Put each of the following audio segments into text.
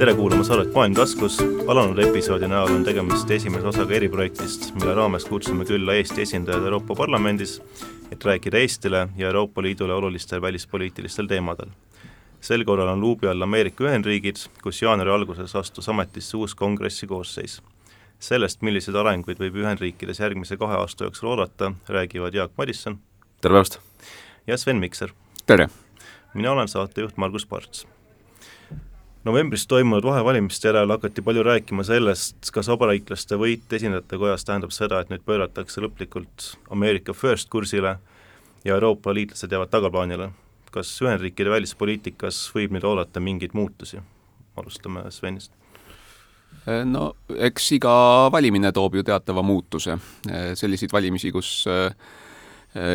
tere kuulama saadet Maailm taskus, alanud episoodi näol on tegemist esimese osaga eriprojektist, mille raames kutsume külla Eesti esindajad Euroopa Parlamendis, et rääkida Eestile ja Euroopa Liidule olulistel välispoliitilistel teemadel. sel korral on luubi all Ameerika Ühendriigid, kus jaanuari alguses astus ametisse uus kongressi koosseis. sellest, milliseid arenguid võib Ühendriikides järgmise kahe aasta jooksul oodata, räägivad Jaak Madisson. tere päevast! ja Sven Mikser. tere! mina olen saatejuht Margus Parts novembris toimunud vahevalimiste järel hakati palju rääkima sellest, kas vabariiklaste võit esindajate kojas tähendab seda, et nüüd pööratakse lõplikult Ameerika first kursile ja Euroopa liitlased jäävad tagaplaanile. kas Ühendriikide välispoliitikas võib nüüd oodata mingeid muutusi? alustame Svenist. no eks iga valimine toob ju teatava muutuse, selliseid valimisi, kus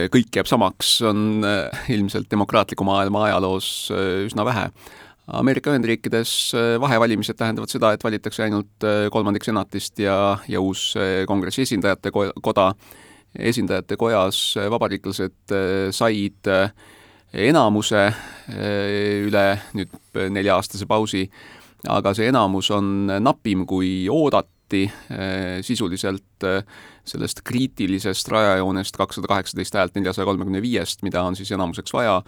kõik jääb samaks, on ilmselt demokraatliku maailma ajaloos üsna vähe Ameerika Ühendriikides äh, vahevalimised tähendavad seda, et valitakse ainult äh, kolmandik senatist ja, ja uus äh, kongressi esindajate koda. esindajate kojas vabariiklased said enamuse üle nüüd nelja-aastase pausi, aga see enamus on napim, kui oodati, sisuliselt sellest kriitilisest rajajoonest kakssada kaheksateist häält neljasaja kolmekümne viiest, mida on siis enamuseks vaja,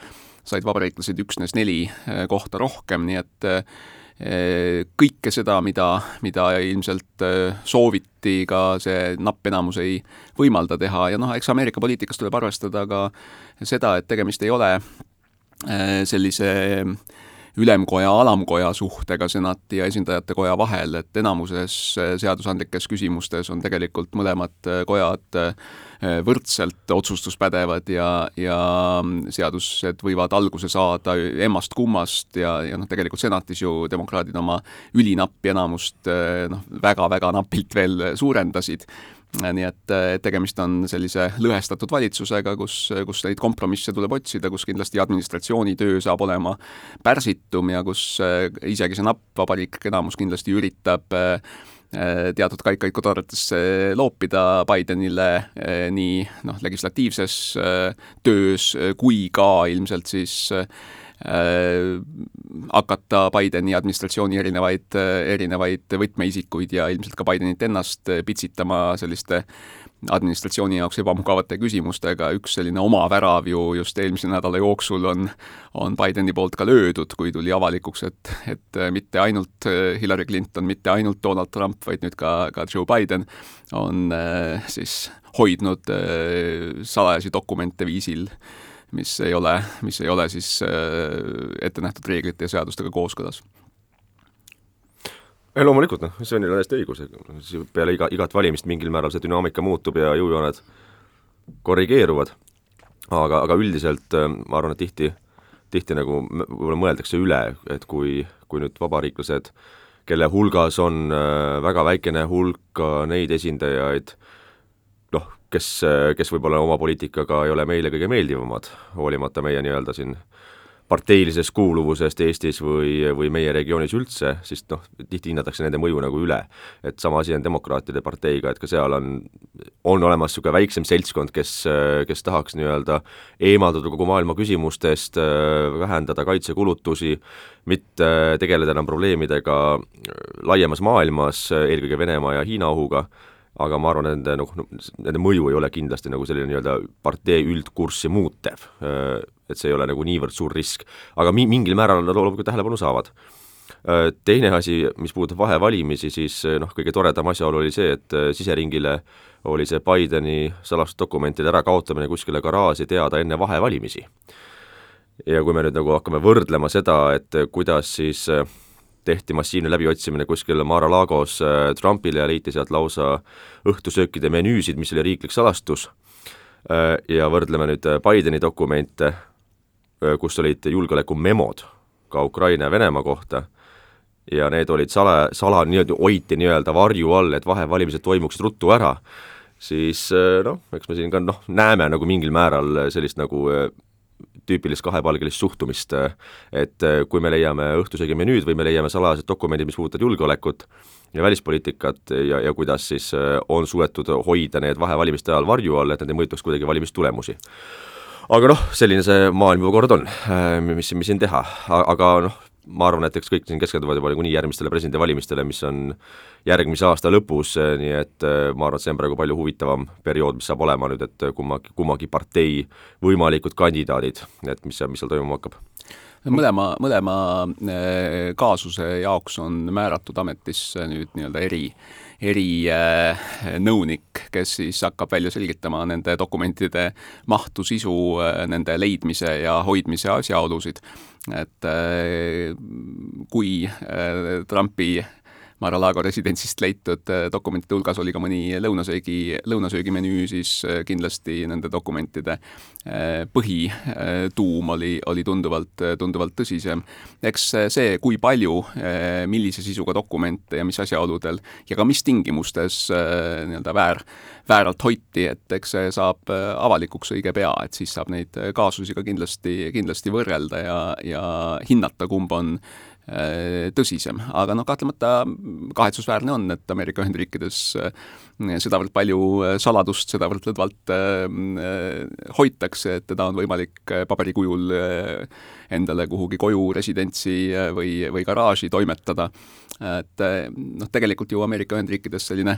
said vabariiklased üksnes neli eh, kohta rohkem, nii et eh, kõike seda, mida, mida ilmselt eh, sooviti, ka see napp enamus ei võimalda teha. Ja noh, eks Ameerika poliitikas tuleb arvestada ka seda, et tegemist ei ole sellise ülemkoja, alamkoja suhtega senati ja esindajate koja vahel, et enamuses seadusandlikes küsimustes on tegelikult mõlemad kojad Äh, võrdselt otsustuspädevad ja, ja seadused võivad alguse saada emmast-kummast ja, ja noh, tegelikult senatis ju demokraadid oma ülinappi enamust noh, väga-väga napilt veel suurendasid nii et tegemist on sellise lõhestatud valitsusega, kus, kus neid kompromisse tuleb otsida, kus kindlasti administratsiooni töö saab olema pärsitum ja kus äh, isegi see napp vabariiklik enamus kindlasti üritab äh, Äh, teatud kaikaid kodaratesse loopida Bidenile äh, nii noh, legislatiivses äh, töös kui ka ilmselt siis hakata Bideni administratsiooni erinevaid, erinevaid võtmeisikuid ja ilmselt ka Bidenit ennast pitsitama selliste administratsiooni jaoks ebamugavate küsimustega, üks selline oma värav ju just eelmise nädala jooksul on, on Bideni poolt ka löödud, kui tuli avalikuks, et, et mitte ainult Hillary Clinton, mitte ainult Donald Trump, vaid nüüd ka, ka Joe Biden on äh, siis hoidnud äh, salajasi dokumente viisil, mis ei ole, mis ei ole siis äh, ette nähtud reeglite ja seadustega kooskõlas. Ei loomulikult noh, Svenil on täiesti õigus, peale iga, igat valimist mingil määral see dünaamika muutub ja jõujooned korrigeeruvad, aga, aga üldiselt äh, ma arvan, et tihti, tihti nagu võib-olla mõeldakse üle, et kui, kui nüüd vabariiklased, kelle hulgas on äh, väga väikene hulk neid esindajaid, kes, kes võib-olla oma poliitikaga ei ole meile kõige meeldivamad, hoolimata meie nii-öelda siin parteilisest kuuluvusest Eestis või, või meie regioonis üldse, siis noh, tihti hinnatakse nende mõju nagu üle. et sama asi on demokraatide parteiga, et ka seal on, on olemas niisugune väiksem seltskond, kes, kes tahaks nii-öelda eemalduda kogu maailma küsimustest, vähendada kaitsekulutusi, mitte tegeleda enam probleemidega laiemas maailmas, eelkõige Venemaa ja Hiina ohuga, aga ma arvan, nende noh, nende mõju ei ole kindlasti nagu selline nii-öelda partei üldkurssi muutev et see ei ole nagu niivõrd suur risk. aga mi-, mingil määral nad loomulikult tähelepanu saavad. Äh, teine asi, mis puudutab vahevalimisi, siis äh, noh, kõige toredam asjaolu oli see, et äh, siseringile oli see Bideni salastusdokumentide ärakaotamine kuskile garaaži teada enne vahevalimisi. ja kui me nüüd nagu hakkame võrdlema seda, et kuidas siis tehti massiivne läbiotsimine kuskil Mar-a-Lagos Trumpile ja leiti sealt lausa õhtusöökide menüüsid, mis oli riiklik salastus, ja võrdleme nüüd Bideni dokumente kus olid julgeolekumemod ka Ukraina ja Venemaa kohta ja need olid sala, sala nii-öelda hoiti nii-öelda varju all, et vahevalimised toimuksid ruttu ära, siis noh, eks me siin ka noh, näeme nagu mingil määral sellist nagu tüüpilist kahepalgelist suhtumist, et kui me leiame õhtusöögi menüüd või me leiame salajased dokumendid, mis puudutavad julgeolekut ja välispoliitikat ja, ja kuidas siis on suudetud hoida need vahevalimiste ajal varju all, et nad ei mõjutaks kuidagi valimistulemusi. Aga noh, selline see maailm juba kord on, äh, mis, mis siin teha, aga noh, ma arvan, et eks kõik siin keskenduvad juba niikuinii järgmistele presidendivalimistele, mis on järgmise aasta lõpus, nii et ma arvan, et see on praegu palju huvitavam periood, mis saab olema nüüd, et kummagi, kummagi partei võimalikud kandidaadid, et mis mis seal toimuma hakkab. Mõlema, mõlema kaasuse jaoks on määratud ametisse nüüd nii-öelda eri erinõunik, kes siis hakkab välja selgitama nende dokumentide mahtu, sisu, nende leidmise ja hoidmise asjaolusid. et äh, kui äh, Trumpi Mar-a-Lago residentsist leitud äh, dokumentide hulgas oli ka mõni lõunasöögi, lõunasöögimenüü, siis äh, kindlasti nende dokumentide äh, põhituum oli, oli tunduvalt, tunduvalt tõsisem. eks see, kui palju, millise sisuga dokumente ja mis asjaoludel ja ka mis tingimustes nii-öelda väär, vääralt hoiti, et eks see saab avalikuks õige pea, et siis saab neid kaasusi ka kindlasti, kindlasti võrrelda ja, ja hinnata, kumb on Äh, tõsisem, aga noh, kahtlemata kahetsusväärne on, et Ameerika Ühendriikides äh, sedavõrd palju äh, saladust, sedavõrd lõdvalt hoitakse, et teda on võimalik paberikujul endale kuhugi koju, residentsi või, või garaaži toimetada. Et eh, noh, tegelikult ju Ameerika Ühendriikides selline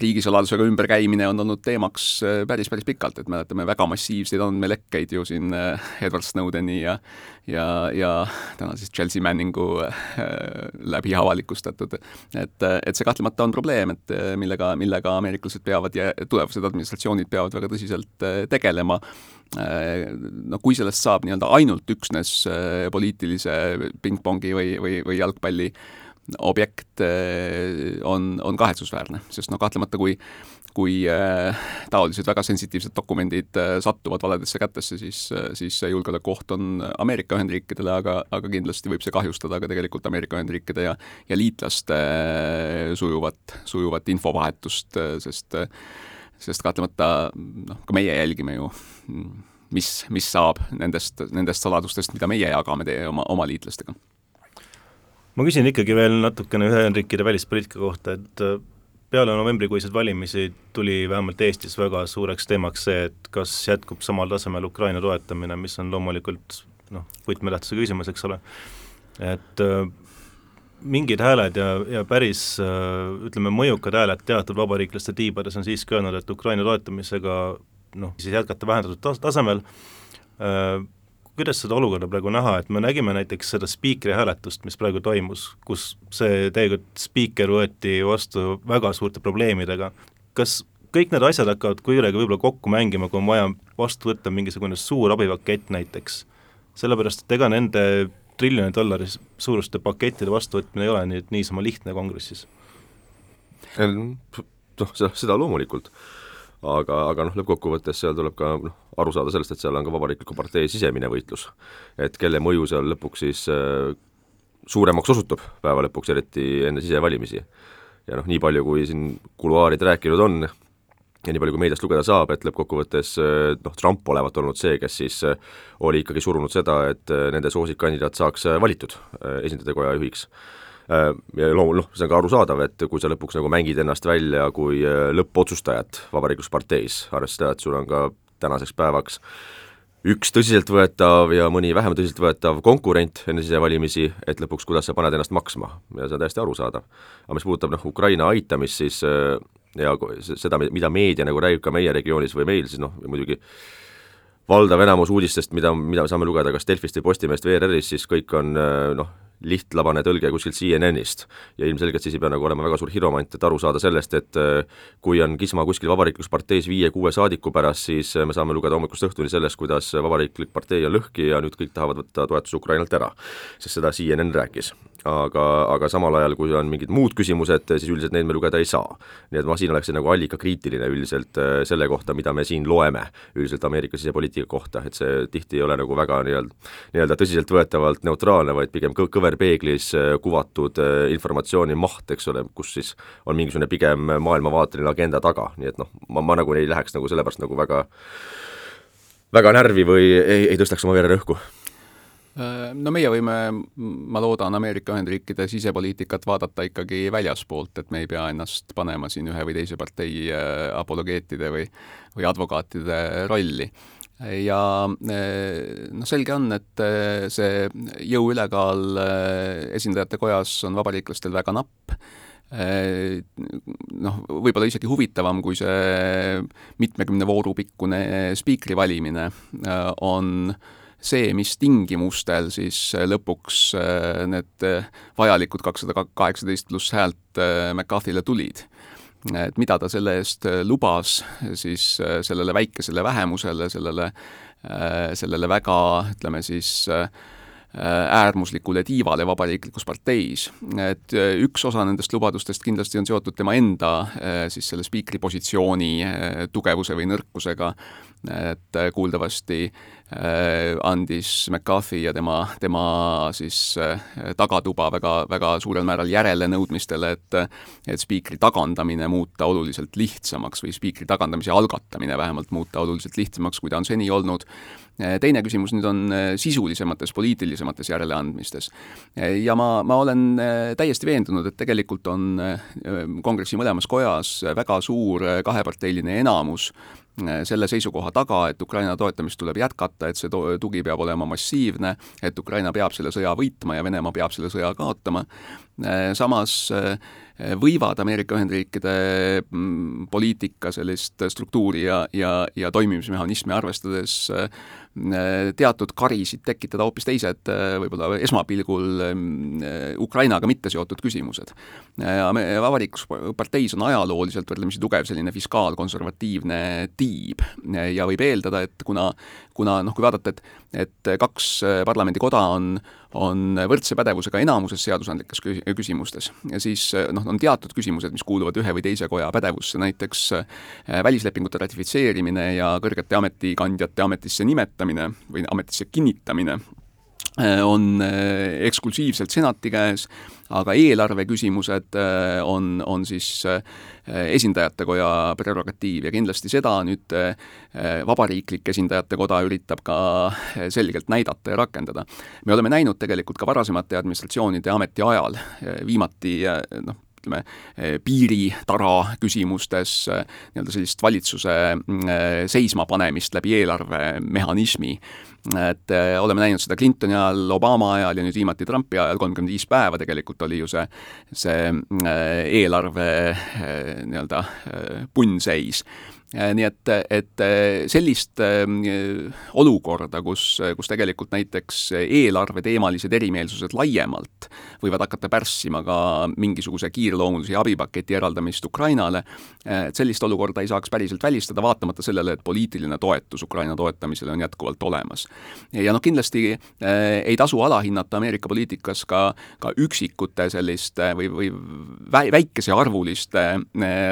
riigisaladusega ümberkäimine on olnud teemaks eh, päris, päris pikalt, et mäletame väga massiivseid andmelekkeid ju siin Edward Snowdeni ja ja, ja täna siis Chelsea Manningu läbi avalikustatud. et, et see kahtlemata on probleem, et millega, millega ameeriklased peavad ja tulevased administratsioonid peavad väga tõsiselt tegelema no kui sellest saab nii-öelda ainult üksnes poliitilise pingpongi või, või, või jalgpalli objekt eh, on, on kahetsusväärne, sest no kahtlemata kui kui äh, taolised väga sensitiivsed dokumendid äh, satuvad valedesse kätesse, siis äh,, siis see julgeolekuoht on Ameerika Ühendriikidele, aga, aga kindlasti võib see kahjustada ka tegelikult Ameerika Ühendriikide ja ja liitlaste äh, sujuvat, sujuvat infovahetust äh,, sest äh, sest kahtlemata noh, ka meie jälgime ju mis, mis saab nendest, nendest saladustest, mida meie jagame teie oma, oma liitlastega. Ma küsin ikkagi veel natukene Ühendriikide välispoliitika kohta, et äh, peale novembrikuiseid valimisi tuli vähemalt Eestis väga suureks teemaks see, et kas jätkub samal tasemel Ukraina toetamine, mis on loomulikult noh, võtmetähtsusega küsimus, eks ole, et äh, mingid hääled ja, ja päris äh, ütleme, mõjukad hääled teatud vabariiklaste tiibades on siiski öelnud, et Ukraina toetamisega noh, siis jätkata vähendatud tas-, tasemel. Äh,, kuidas seda olukorda praegu näha, et me nägime näiteks seda spiikri hääletust, mis praegu toimus, kus see tegelikult spiiker võeti vastu väga suurte probleemidega, kas kõik need asjad hakkavad kuidagi võib-olla kokku mängima, kui on vaja vastu võtta mingisugune suur abipakett näiteks, sellepärast et ega nende triljoni dollari suuruste pakettide vastuvõtmine ei ole nüüd niisama lihtne kongressis? noh, seda, loomulikult aga, aga noh, lõppkokkuvõttes seal tuleb ka noh, aru saada sellest, et seal on ka Vabariikliku partei sisemine võitlus. et kelle mõju seal lõpuks siis äh, suuremaks osutub päeva lõpuks, eriti enne sisevalimisi. ja noh, nii palju, kui siin kuluaarid rääkinud on, ja nii palju, kui meediast lugeda saab, et lõppkokkuvõttes äh, noh, Trump olevat olnud see, kes siis äh, oli ikkagi surunud seda, et äh, nende soosikkandidaat saaks valitud esindajate koja juhiks ja loomul-, noh, see on ka arusaadav, et kui sa lõpuks nagu mängid ennast välja kui lõppotsustajat Vabariiklikus parteis, arvestades seda, et sul on ka tänaseks päevaks üks tõsiseltvõetav ja mõni vähem tõsiseltvõetav konkurent enne sisevalimisi, et lõpuks, kuidas sa paned ennast maksma ja see on täiesti arusaadav. aga mis puudutab noh, Ukraina aitamist, siis ja seda, mida meedia nagu räägib ka meie regioonis või meil, siis noh, muidugi valdav enamus uudistest, mida, mida saame lugeda kas Delfist või Postimehest või ERR-ist, siis kõik on noh, lihtlabane tõlge kuskilt CNN-ist. ja ilmselgelt siis ei pea nagu olema väga suur hiromant, et aru saada sellest, et äh, kui on kisma kuskil Vabariiklikus parteis viie-kuue saadiku pärast, siis äh, me saame lugeda hommikust õhtuni sellest, kuidas Vabariiklik partei on lõhki ja nüüd kõik tahavad võtta toetuse Ukrainalt ära. sest seda CNN rääkis aga, aga samal ajal, kui on mingid muud küsimused, siis üldiselt neid me lugeda ei saa. nii et ma siin oleksin nagu allikakriitiline üldiselt äh, selle kohta, mida me siin loeme üldiselt Ameerika sisepoliitika kohta, et see tihti ei ole nagu väga nii-öelda, nii-öelda tõsiseltvõetavalt neutraalne, vaid pigem kõ-, kõverpeeglis äh, kuvatud äh, informatsiooni maht, eks ole, kus siis on mingisugune pigem maailmavaateline agenda taga, nii et noh, ma, ma nagu ei läheks nagu sellepärast nagu väga väga närvi või ei, ei tõstaks oma vere rõhku Äh, no meie võime, ma loodan, Ameerika Ühendriikide sisepoliitikat vaadata ikkagi väljaspoolt, et me ei pea ennast panema siin ühe või teise partei apologeetide või, või advokaatide rolli. Ja noh, selge on, et see jõu ülekaal esindajate kojas on vabariiklastel väga napp, noh, võib-olla isegi huvitavam kui see mitmekümne vooru pikkune spiikri valimine on see, mis tingimustel siis lõpuks need vajalikud kakssada kaheksateist pluss häält McCarthy'le tulid et mida ta selle eest lubas siis sellele väikesele vähemusele, sellele, sellele väga, ütleme siis äh, Äh, äärmuslikule tiivale vabariiklikus parteis. et äh, üks osa nendest lubadustest kindlasti on seotud tema enda äh, siis selle spiikri positsiooni tugevuse või nõrkusega, et kuuldavasti andis McCarthy ja tema, tema siis tagatuba väga, väga suurel määral järele nõudmistele, et et spiikri tagandamine muuta oluliselt lihtsamaks või spiikri tagandamise algatamine vähemalt muuta oluliselt lihtsamaks, kui ta on seni olnud Eh, teine küsimus nüüd on sisulisemates, poliitilisemates järeleandmistes. Ja ma, ma olen täiesti veendunud, et tegelikult on kongressi mõlemas kojas väga suur kaheparteiline enamus selle seisukoha taga, et Ukraina toetamist tuleb jätkata, et see tugi peab olema massiivne, et Ukraina peab selle sõja võitma ja Venemaa peab selle sõja kaotama. samas võivad Ameerika Ühendriikide mm, poliitika sellist struktuuri ja, ja, ja toimimismehhanismi arvestades teatud karisid tekitada hoopis teised, võib-olla esmapilgul mm, Ukrainaga mitte seotud küsimused. vabariiklus parteis on ajalooliselt võrdlemisi tugev selline fiskaalkonservatiivne tiib ja võib eeldada, et kuna, kuna noh, kui vaadata, et et kaks parlamendikoda on, on võrdse pädevusega enamuses seadusandlikes küsimustes ja siis noh, on teatud küsimused, mis kuuluvad ühe või teise koja pädevusse, näiteks välislepingute ratifitseerimine ja kõrgete ametikandjate ametisse nimetamine või ametisse kinnitamine Äh, on äh, eksklusiivselt senati käes, aga eelarve küsimused äh, on, on siis esindajatekoja prerogatiiv ja kindlasti seda nüüd vabariiklik esindajatekoda üritab ka selgelt näidata ja rakendada. me oleme näinud tegelikult ka varasemate administratsioonide ametiajal, viimati noh, ütleme, piiritara küsimustes nii-öelda sellist valitsuse seismapanemist läbi eelarvemehhanismi. Et oleme näinud seda Clintoni ajal, Obama ajal ja nüüd viimati Trumpi ajal, kolmkümmend viis päeva tegelikult oli ju see, see äh, eelarve nii-öelda punnseis nii et, et äh, sellist äh, olukorda, kus, kus tegelikult näiteks eelarveteemalised erimeelsused laiemalt võivad hakata pärssima ka mingisuguse kiirloomulise abipaketi eraldamist Ukrainale, et sellist olukorda ei saaks päriselt välistada, vaatamata sellele, et poliitiline toetus Ukraina toetamisele on jätkuvalt olemas. ja noh, kindlasti ei tasu alahinnata Ameerika poliitikas ka, ka üksikute selliste või, või väikesearvuliste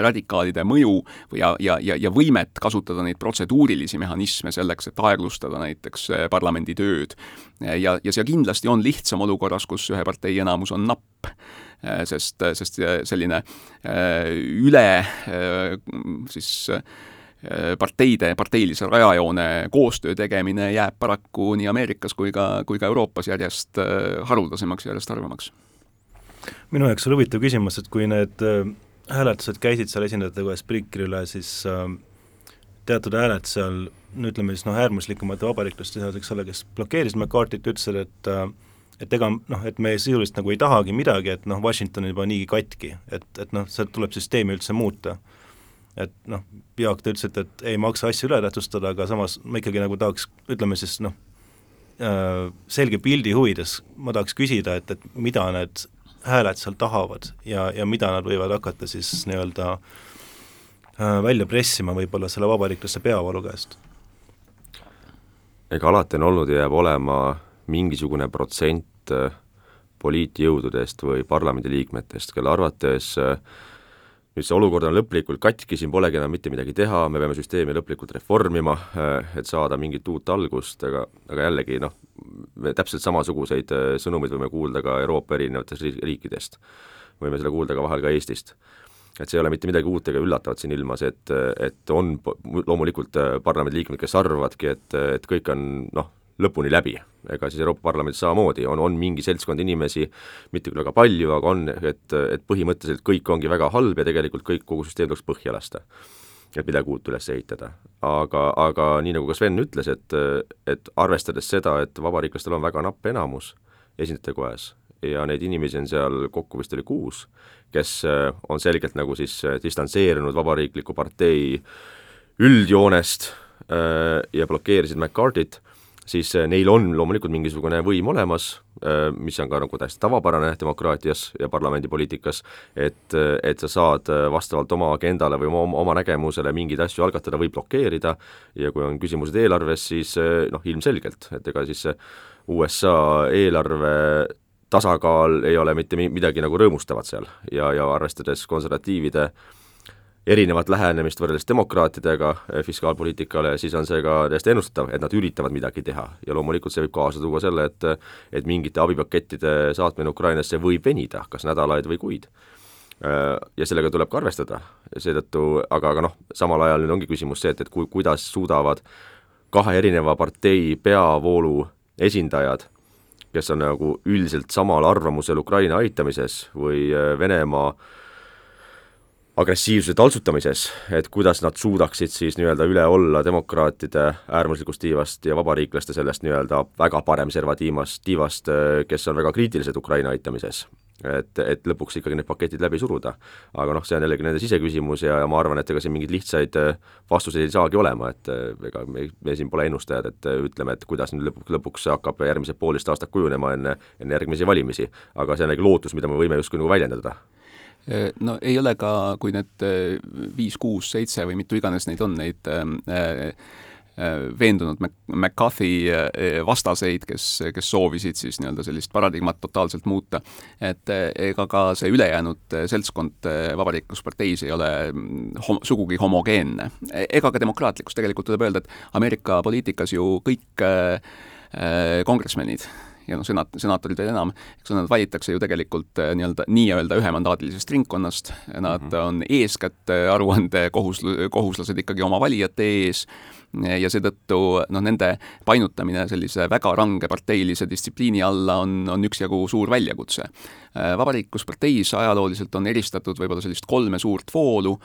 radikaalide mõju ja, ja, ja, ja ja võimet kasutada neid protseduurilisi mehhanisme selleks, et aeglustada näiteks eh, parlamendi tööd. ja, ja see kindlasti on lihtsam olukorras, kus ühe partei enamus on napp eh, sest, sest selline eh, üle siis parteide, parteilise rajajoone koostöö tegemine jääb paraku nii Ameerikas kui ka, kui ka Euroopas järjest haruldasemaks, järjest harvemaks. minu jaoks oli huvitav küsimus, et kui need hääletused käisid seal esindajate kojas Priikri üle, siis äh, teatud hääled seal, no ütleme siis noh, äärmuslikumate vabariiklaste seas, eks ole, kes blokeerisid McCarthy't, ütlesid, et äh, et ega noh, et me sisuliselt nagu ei tahagi midagi, et noh, Washington on juba niigi katki, et, et noh, sealt tuleb süsteemi üldse muuta. et noh, Jaak, te ütlesite, et ei maksa asju üle tähtsustada, aga samas ma ikkagi nagu tahaks, ütleme siis noh, äh, selge pildi huvides ma tahaks küsida, et, et mida need hääled seal tahavad ja, ja mida nad võivad hakata siis nii-öelda äh, välja pressima võib-olla selle vabariiklaste peavalu käest? ega alati on olnud ja jääb olema mingisugune protsent äh, poliitjõududest või parlamendiliikmetest, kelle arvates äh, nüüd see olukord on lõplikult katki, siin polegi enam mitte midagi teha, me peame süsteemi lõplikult reformima, et saada mingit uut algust, aga, aga jällegi noh, me täpselt samasuguseid äh, sõnumeid võime kuulda ka Euroopa erinevatest riikidest. võime seda kuulda ka vahel ka Eestist. et see ei ole mitte midagi uut ega üllatavat siin ilmas, et, et on loomulikult äh, parlamendiliikmed, kes arvavadki, et, et kõik on noh, lõpuni läbi, ega siis Euroopa Parlamendis samamoodi on, on mingi seltskond inimesi, mitte küll väga palju, aga on, et, et põhimõtteliselt kõik ongi väga halb ja tegelikult kõik, kogu süsteem tuleks põhja lasta et midagi uut üles ehitada. aga, aga nii, nagu ka Sven ütles, et, et arvestades seda, et vabariiklastel on väga napp enamus esindajate kojas ja neid inimesi on seal kokku vist oli kuus, kes on selgelt nagu siis distantseerunud vabariikliku partei üldjoonest ja blokeerisid McCarthy't siis äh, neil on loomulikult mingisugune võim olemas, äh, mis on ka nagu täiesti tavapärane demokraatias ja parlamendipoliitikas, et, äh, et sa saad vastavalt oma agendale või oma, oma nägemusele mingeid asju algatada või blokeerida ja kui on küsimused eelarves, siis noh, ilmselgelt, et ega siis USA eelarve tasakaal ei ole mitte midagi nagu rõõmustavat seal. Ja, ja arvestades konservatiivide äh, erinevat lähenemist võrreldes demokraatidega eh, fiskaalpoliitikale, siis on see ka täiesti ennustatav, et nad üritavad midagi teha ja loomulikult see võib kaasa tuua selle, et et mingite abipakettide saatmine Ukrainasse võib venida kas nädalaid või kuid. Eh, ja sellega tuleb ka arvestada, seetõttu, aga, aga noh, samal ajal nüüd ongi küsimus see, et, et ku-, kuidas suudavad kahe erineva partei peavoolu esindajad, kes on nagu üldiselt samal arvamusel Ukraina aitamises või eh, Venemaa äh, agressiivsuse taltsutamises, et kuidas nad suudaksid siis nii-öelda üle olla demokraatide äärmuslikust tiivast ja vabariiklaste sellest nii-öelda väga paremservatiivast tiivast, kes on väga kriitilised Ukraina aitamises. et, et lõpuks ikkagi need paketid läbi suruda. aga noh, see on jällegi nende siseküsimus ja, ja ma arvan, et ega siin mingeid lihtsaid vastuseid ei saagi olema, et ega me, me siin pole ennustajad, et ütleme, et kuidas nüüd lõpuks, lõpuks hakkab järgmised poolteist aastat kujunema enne, enne järgmisi valimisi. aga see on nagu lootus, mida me võime justkui nagu väljendada Äh, no ei ole ka, kui need äh, viis, kuus, seitse või mitu iganes neid on, neid äh, veendunud McCarthy vastaseid, kes, kes soovisid siis nii-öelda sellist paradigmat totaalselt muuta. et ega ka see ülejäänud seltskond Vabariiklusparteis ei ole mm, hom-, sugugi homogeenne. ega ka demokraatlikkus, tegelikult tuleb öelda, et Ameerika poliitikas ju kõik kongresmenid ja noh, senat, senaatorid veel enam, eks nad valitakse ju tegelikult äh, nii-öelda, nii-öelda ühemandaadilisest ringkonnast, nad mm -hmm. on eeskätt äh, aruande kohus, kohuslased ikkagi oma valijate ees ja seetõttu noh, nende painutamine sellise väga range parteilise distsipliini alla on, on üksjagu suur väljakutse. Äh, vabariiklusparteis ajalooliselt on eristatud võib-olla sellist kolme suurt voolu,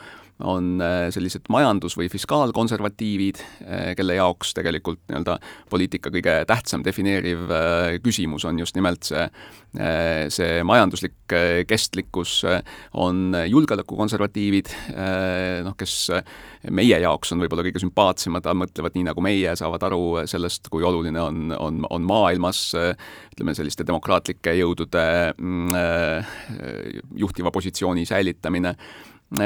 on äh, sellised majandus- või fiskaalkonservatiivid, äh, kelle jaoks tegelikult nii-öelda poliitika kõige tähtsam defineeriv äh, küsimus on just nimelt see, see majanduslik kestlikkus, on julgeolekukonservatiivid, noh, kes meie jaoks on võib-olla kõige sümpaatsemad, mõtlevad nii, nagu meie, saavad aru sellest, kui oluline on, on, on maailmas ütleme, selliste demokraatlike jõudude mm, juhtiva positsiooni säilitamine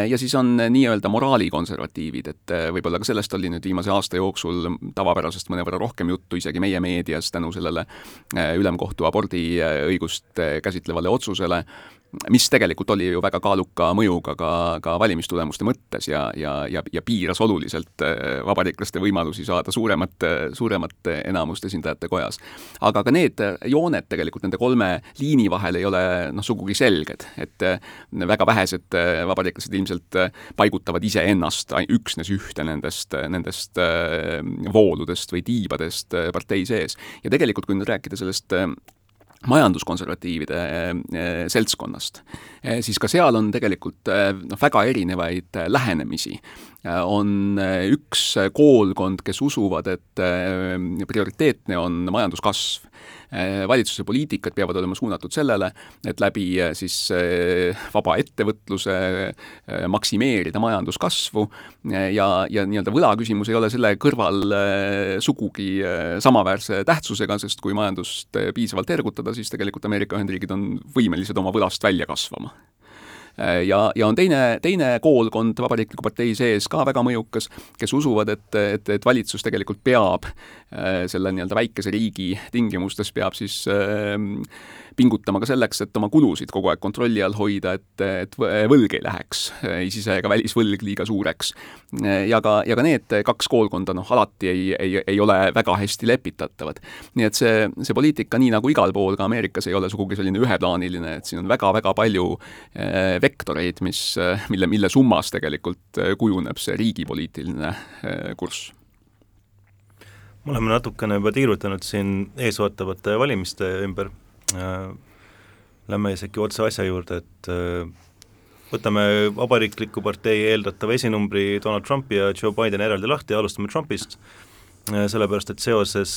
ja siis on nii-öelda moraalikonservatiivid, et äh, võib-olla ka sellest oli nüüd viimase aasta jooksul tavapärasest mõnevõrra rohkem juttu isegi meie meedias tänu sellele äh, ülemkohtu abordiõigust äh, käsitlevale otsusele, mis tegelikult oli ju väga kaaluka mõjuga ka, ka valimistulemuste mõttes ja, ja, ja, ja piiras oluliselt äh, vabariiklaste võimalusi saada suuremat, suuremat enamust esindajate kojas. aga ka need jooned tegelikult nende kolme liini vahel ei ole noh, sugugi selged, et äh, väga vähesed äh, vabariiklased ilmselt paigutavad iseennast üksnes ühte nendest, nendest vooludest või tiibadest partei sees. ja tegelikult, kui nüüd rääkida sellest majanduskonservatiivide eh, seltskonnast, eh, siis ka seal on tegelikult eh, noh, väga erinevaid lähenemisi. on üks koolkond, kes usuvad, et prioriteetne on majanduskasv valitsuse poliitikad peavad olema suunatud sellele, et läbi äh, siis äh, vaba ettevõtluse maksimeerida majanduskasvu ja, ja nii-öelda võlaküsimus ei ole selle kõrval sugugi samaväärse tähtsusega, sest kui majandust piisavalt ergutada, siis tegelikult Ameerika Ühendriigid on võimelised oma võlast välja kasvama ja, ja on teine, teine koolkond Vabariikliku partei sees ka väga mõjukas, kes usuvad, et, et, et valitsus tegelikult peab äh, selle nii-öelda väikese riigi tingimustes, peab siis äh, pingutama ka selleks, et oma kulusid kogu aeg kontrolli all hoida, et, et võlg ei läheks, ei sise- ega välisvõlg liiga suureks. ja ka, ja ka need kaks koolkonda noh, alati ei, ei, ei ole väga hästi lepitatavad. nii et see, see poliitika, nii nagu igal pool, ka Ameerikas, ei ole sugugi selline üheplaaniline, et siin on väga-väga palju eh, vektoreid, mis, mille, mille summas tegelikult kujuneb see riigipoliitiline eh, kurss me oleme natukene juba tiirutanud siin eesootavate valimiste ümber Äh, lähme isegi otse asja juurde, et äh, võtame vabariikliku partei eeldatava esinumbri Donald Trumpi ja Joe Bideni eraldi lahti ja alustame Trumpist, sellepärast et seoses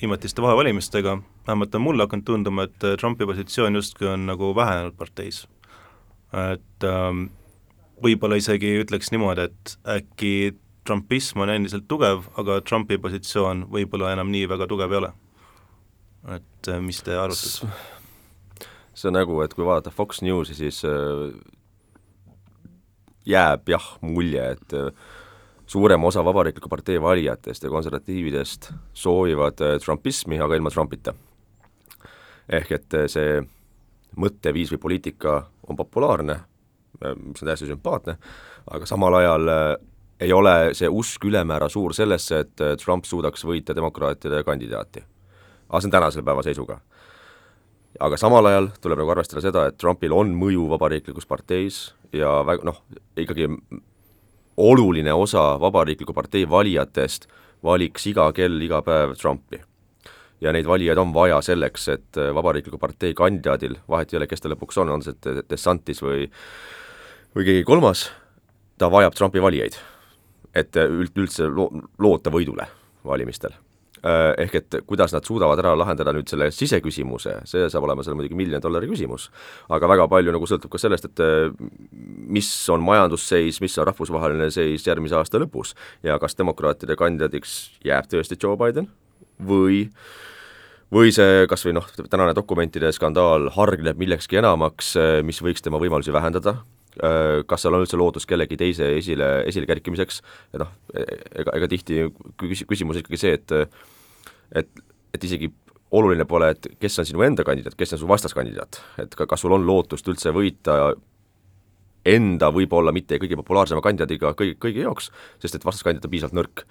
viimatiste vahevalimistega, vähemalt on mulle hakanud tunduma, et Trumpi positsioon justkui on nagu vähenenud parteis. et ähm, võib-olla isegi ütleks niimoodi, et äkki trumpism on endiselt tugev, aga Trumpi positsioon võib-olla enam nii väga tugev ei ole. Et äh, mis te arvate? see on nagu, et kui vaadata Fox Newsi, siis äh, jääb jah mulje, et äh, suurem osa Vabariikliku partei valijatest ja konservatiividest soovivad trumpismi, aga ilma Trumpita. ehk et see mõtteviis või poliitika on populaarne, mis on täiesti sümpaatne, aga samal ajal ei ole see usk ülemäära suur sellesse, et Trump suudaks võita demokraatide kandidaati. Aga see on tänase päeva seisuga. aga samal ajal tuleb nagu arvestada seda, et Trumpil on mõju vabariiklikus parteis ja väga noh, ikkagi oluline osa Vabariikliku partei valijatest valiks iga kell, iga päev Trumpi. ja neid valijaid on vaja selleks, et Vabariikliku partei kandidaadil, vahet ei ole, kes ta lõpuks on, on see DeSantis või või keegi kolmas, ta vajab Trumpi valijaid et üld, üldse lo-, loota võidule valimistel. Äh, ehk et kuidas nad suudavad ära lahendada nüüd selle siseküsimuse, see saab olema seal muidugi miljoni dollari küsimus, aga väga palju nagu sõltub ka sellest, et äh, mis on majandusseis, mis on rahvusvaheline seis järgmise aasta lõpus ja kas demokraatide kandidaadiks jääb tõesti Joe Biden või või see kas või noh, tänane dokumentide skandaal hargneb millekski enamaks, äh, mis võiks tema võimalusi vähendada, Äh, kas seal on üldse lootust kellegi teise esile, esile kerkimiseks, noh, ega, ega tihti küsimus ikkagi see, et et, et isegi oluline pole, et kes on sinu enda kandidaat, kes on su vastaskandidaat, et ka, kas sul on lootust üldse võita enda võib-olla mitte kõige populaarsema kandidaadiga kõigi, kõigi jaoks, sest et vastaskandidaat on piisavalt nõrk.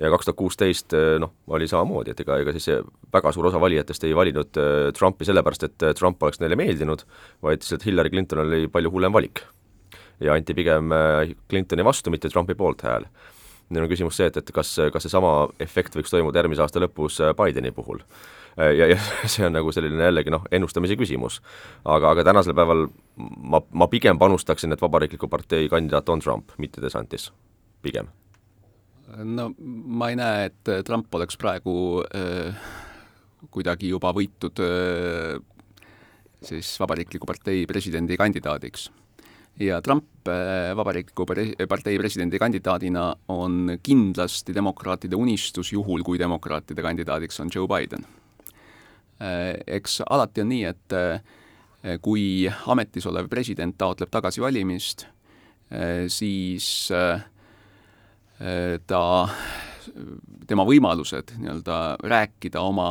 ja kaks tuhat kuusteist noh, oli samamoodi, et ega, ega siis väga suur osa valijatest ei valinud äh, Trumpi sellepärast, et äh, Trump oleks neile meeldinud, vaid lihtsalt Hillary Clinton oli palju hullem valik ja anti pigem Clintoni vastu, mitte Trumpi poolt hääl. Nüüd on küsimus see, et, et kas, kas seesama efekt võiks toimuda järgmise aasta lõpus äh, Bideni puhul. Äh, ja, ja see on nagu selline jällegi noh, ennustamise küsimus. aga, aga tänasel päeval ma, ma pigem panustaksin, et Vabariikliku partei kandidaat on Trump, mitte DeSantis, pigem. no ma ei näe, et Trump oleks praegu äh, kuidagi juba võitud äh, siis Vabariikliku partei presidendikandidaadiks ja Trump äh, Vabariikliku partei presidendikandidaadina on kindlasti demokraatide unistus, juhul kui demokraatide kandidaadiks on Joe Biden. Äh, eks alati on nii, et äh, kui ametis olev president taotleb tagasivalimist, siis ta, tema võimalused nii-öelda rääkida oma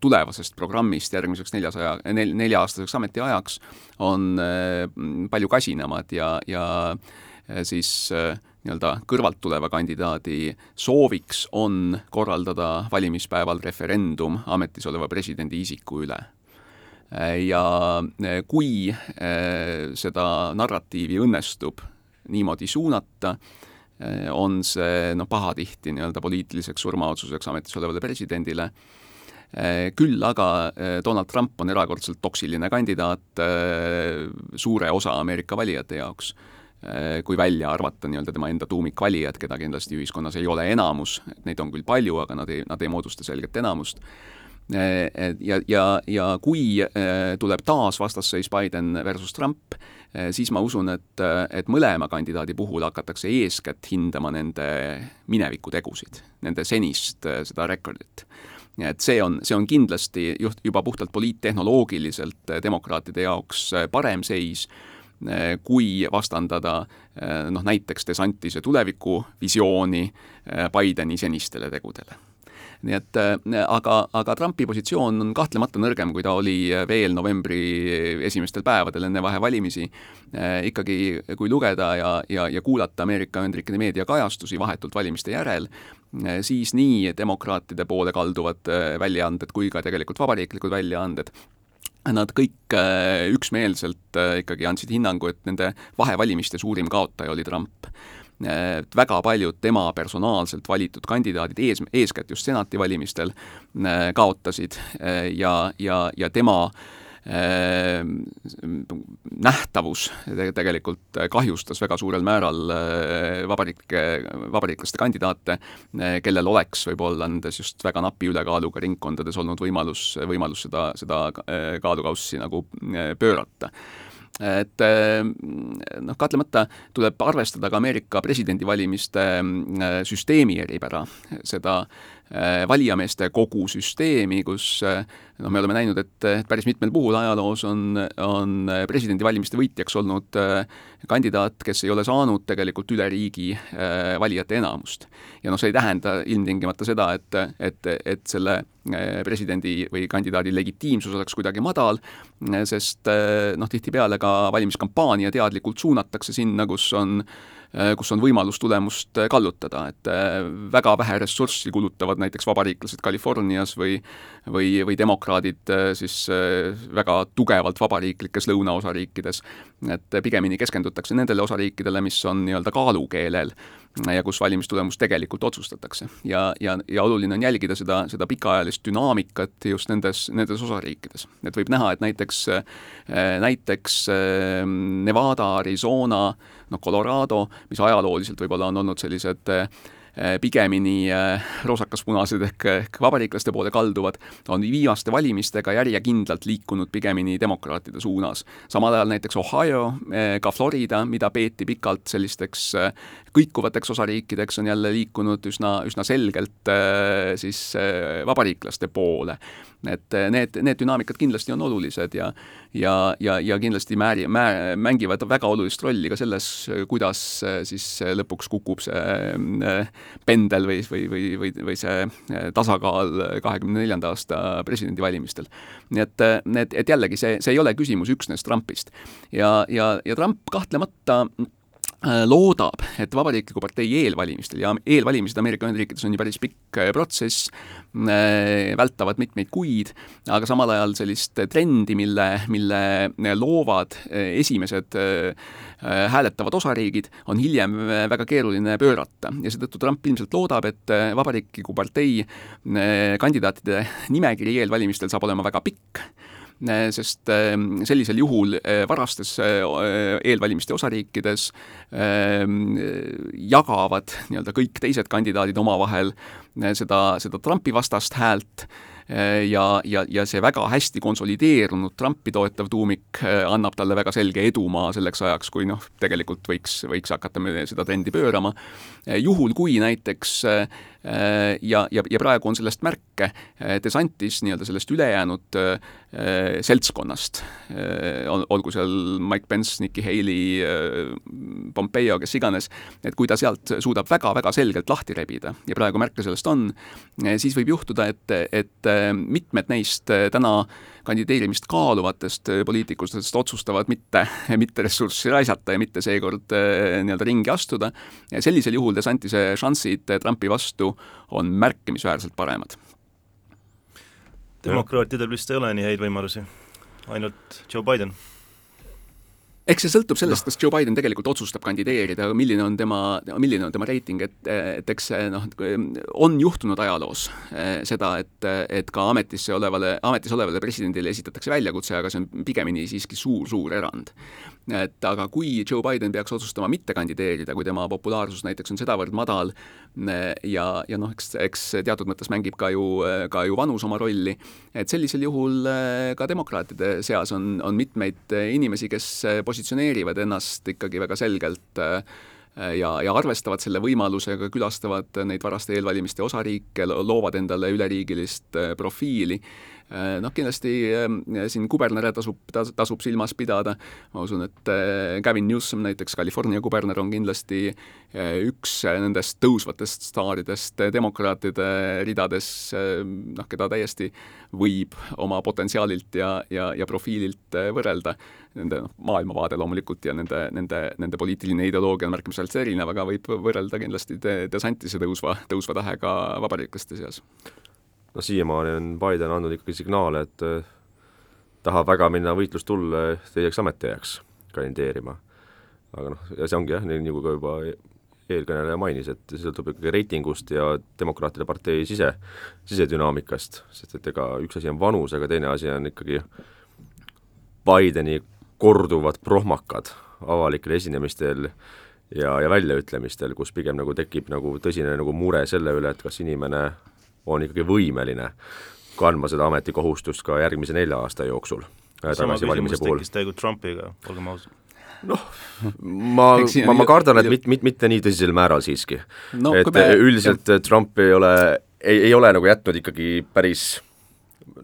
tulevasest programmist järgmiseks neljasaja, nel-, nelja-aastaseks ametiajaks on äh, palju kasinemad ja, ja äh, siis äh, nii-öelda kõrvalt tuleva kandidaadi sooviks on korraldada valimispäeval referendum ametis oleva presidendi isiku üle. Ja kui seda narratiivi õnnestub niimoodi suunata, on see noh, pahatihti nii-öelda poliitiliseks surmaotsuseks ametis olevale presidendile küll aga äh, Donald Trump on erakordselt toksiline kandidaat äh, suure osa Ameerika valijate jaoks kui välja arvata nii-öelda tema enda tuumikvalijad, keda kindlasti ühiskonnas ei ole enamus, neid on küll palju, aga nad ei, nad ei moodusta selget enamust. Ja, ja, ja kui tuleb taas vastasseis Biden versus Trump, siis ma usun, et, et mõlema kandidaadi puhul hakatakse eeskätt hindama nende minevikutegusid, nende senist seda rekordit et see on, see on kindlasti juht, juba puhtalt poliittehnoloogiliselt eh, demokraatide jaoks eh, parem seis, eh, kui vastandada noh, näiteks DeSantise tulevikuvisiooni Bideni senistele tegudele nii et aga, aga Trumpi positsioon on kahtlemata nõrgem, kui ta oli veel novembri esimestel päevadel enne vahevalimisi. ikkagi, kui lugeda ja, ja, ja kuulata Ameerika Ühendriikide meediakajastusi vahetult valimiste järel, siis nii demokraatide poole kalduvad äh, väljaanded kui ka tegelikult vabariiklikud väljaanded nad kõik äh, üksmeelselt ikkagi andsid hinnangu, et nende vahevalimiste suurim kaotaja oli Trump. väga paljud tema personaalselt valitud kandidaadid, ees, eeskätt just senati valimistel, kaotasid ja, ja, ja tema nähtavus tegelikult kahjustas väga suurel määral vabariiklike, vabariiklaste kandidaate, kellel oleks võib-olla nendes just väga napi ülekaaluga ringkondades olnud võimalus, võimalus seda, seda kaalukaussi nagu pöörata. Et noh, kahtlemata tuleb arvestada ka Ameerika presidendivalimiste süsteemi eripära, seda valijameeste kogu süsteemi, kus noh, me oleme näinud, et, päris mitmel puhul ajaloos on, on presidendivalimiste võitjaks olnud äh, kandidaat, kes ei ole saanud tegelikult üle riigi äh, valijate enamust. ja noh, see ei tähenda ilmtingimata seda, et, et, et selle äh, presidendi või kandidaadi legitiimsus oleks kuidagi madal, sest noh, tihtipeale ka valimiskampaania teadlikult suunatakse sinna, kus on äh, Äh, kus on võimalus tulemust äh, kallutada, et äh, väga vähe ressurssi kulutavad näiteks vabariiklased Californias või või, või demokraadid siis väga tugevalt vabariiklikes lõunaosariikides. et pigemini keskendutakse nendele osariikidele, mis on nii-öelda kaalukeelel ja kus valimistulemus tegelikult otsustatakse. ja, ja, ja oluline on jälgida seda, seda pikaajalist dünaamikat just nendes, nendes osariikides. et võib näha, et näiteks, näiteks Nevada, Arizona, noh, Colorado, mis ajalooliselt võib-olla on olnud sellised eh, pigemini eh, roosakas-punased ehk, ehk vabariiklaste poole kalduvad, on viimaste valimistega järjekindlalt liikunud pigemini demokraatide suunas. samal ajal näiteks Ohio, eh, ka Florida, mida peeti pikalt sellisteks kõikuvateks osariikideks, on jälle liikunud üsna, üsna selgelt siis vabariiklaste poole et eh, need, need dünaamikad kindlasti on olulised ja ja, ja, ja kindlasti määri, mä-, mängivad väga olulist rolli ka selles, kuidas siis lõpuks kukub see pendel või, või, või, või, või see tasakaal kahekümne neljanda aasta presidendivalimistel. nii et need, et jällegi see, see ei ole küsimus üksnes Trumpist. ja, ja, ja Trump kahtlemata Äh, loodab, et Vabariikliku partei eelvalimistel ja eelvalimised Ameerika Ühendriikides on ju päris pikk äh, protsess, äh, vältavad mitmeid kuid, aga samal ajal sellist trendi, mille, mille loovad esimesed hääletavad osariigid, on hiljem väga keeruline pöörata. Ja seetõttu Trump ilmselt loodab, et Vabariikliku partei kandidaatide nimekiri eelvalimistel saab olema väga pikk Äh, sest ähm, sellisel juhul äh, varastes äh, eelvalimiste osariikides ähm, jagavad nii-öelda kõik teised kandidaadid omavahel seda, seda Trumpi vastast häält ja, ja, ja see väga hästi konsolideerunud Trumpi toetav tuumik annab talle väga selge edumaa selleks ajaks, kui noh, tegelikult võiks, võiks hakata seda trendi pöörama. juhul, kui näiteks Äh, ja, ja, ja praegu on sellest märke, DeSantis nii-öelda sellest ülejäänud äh, seltskonnast, äh, olgu seal Mike Pence, Nikki Haley, Pompeo, kes iganes, et kui ta sealt suudab väga-väga selgelt lahti rebida ja praegu märke sellest on, siis võib juhtuda, et, et mitmed neist täna kandideerimist kaaluvatest poliitikutest otsustavad mitte, mitte ressurssi raisata ja mitte seekord nii-öelda ringi astuda, sellisel juhul DeSantise šansid Trumpi vastu on märkimisväärselt paremad. demokraatidel vist ei ole nii häid võimalusi, ainult Joe Biden eks see sõltub sellest, kas Joe Biden tegelikult otsustab kandideerida, milline on tema, milline on tema reiting, et, et eks noh, on juhtunud ajaloos eh, seda, et, et ka ametisse olevale, ametis olevale presidendile esitatakse väljakutse, aga see on pigemini siiski suur-suur erand et aga kui Joe Biden peaks otsustama mitte kandideerida, kui tema populaarsus näiteks on sedavõrd madal ja, ja noh, eks, eks teatud mõttes mängib ka ju, ka ju vanus oma rolli, et sellisel juhul eh, ka demokraatide seas on, on mitmeid inimesi, kes positsioneerivad ennast ikkagi väga selgelt äh, ja, ja arvestavad selle võimalusega, külastavad neid varaste eelvalimiste osariike, loovad endale üleriigilist äh, profiili Äh, noh, kindlasti ähm, siin kubernere tasub, tasub silmas pidada, ma usun, et äh, Gavin Newsom näiteks, California kuberner, on kindlasti äh, üks nendest tõusvatest staaridest demokraatide ridades, noh, keda täiesti võib oma potentsiaalilt ja, ja, ja profiililt võrrelda. Nende noh, maailmavaade loomulikult ja nende, nende, nende poliitiline ideoloogia on märkimisväärselt erinev, aga võib võrrelda kindlasti DeSantise tõusva, tõusva tähega vabariiklaste seas noh, siiamaani on Biden andnud ikkagi signaale, et äh, tahab väga minna võitlustulle teiseks ametiajaks kandideerima. aga noh, ja see ongi jah, nii nagu ka juba eelkõneleja mainis, et see sõltub ikkagi reitingust ja demokraatide partei sise, sisedünaamikast, sest et ega üks asi on vanus, aga teine asi on ikkagi Bideni korduvad prohmakad avalikel esinemistel ja, ja väljaütlemistel, kus pigem nagu tekib nagu tõsine nagu mure selle üle, et kas inimene on ikkagi võimeline kandma seda ametikohustust ka järgmise nelja aasta jooksul. sama küsimus tekkis tegelikult Trumpiga, olgem ausad noh, ma, ma, ma kardan, et mit, mit, mitte nii tõsisel määral siiski no,. et me, üldiselt jah. Trump ei ole, ei, ei ole nagu jätnud ikkagi päris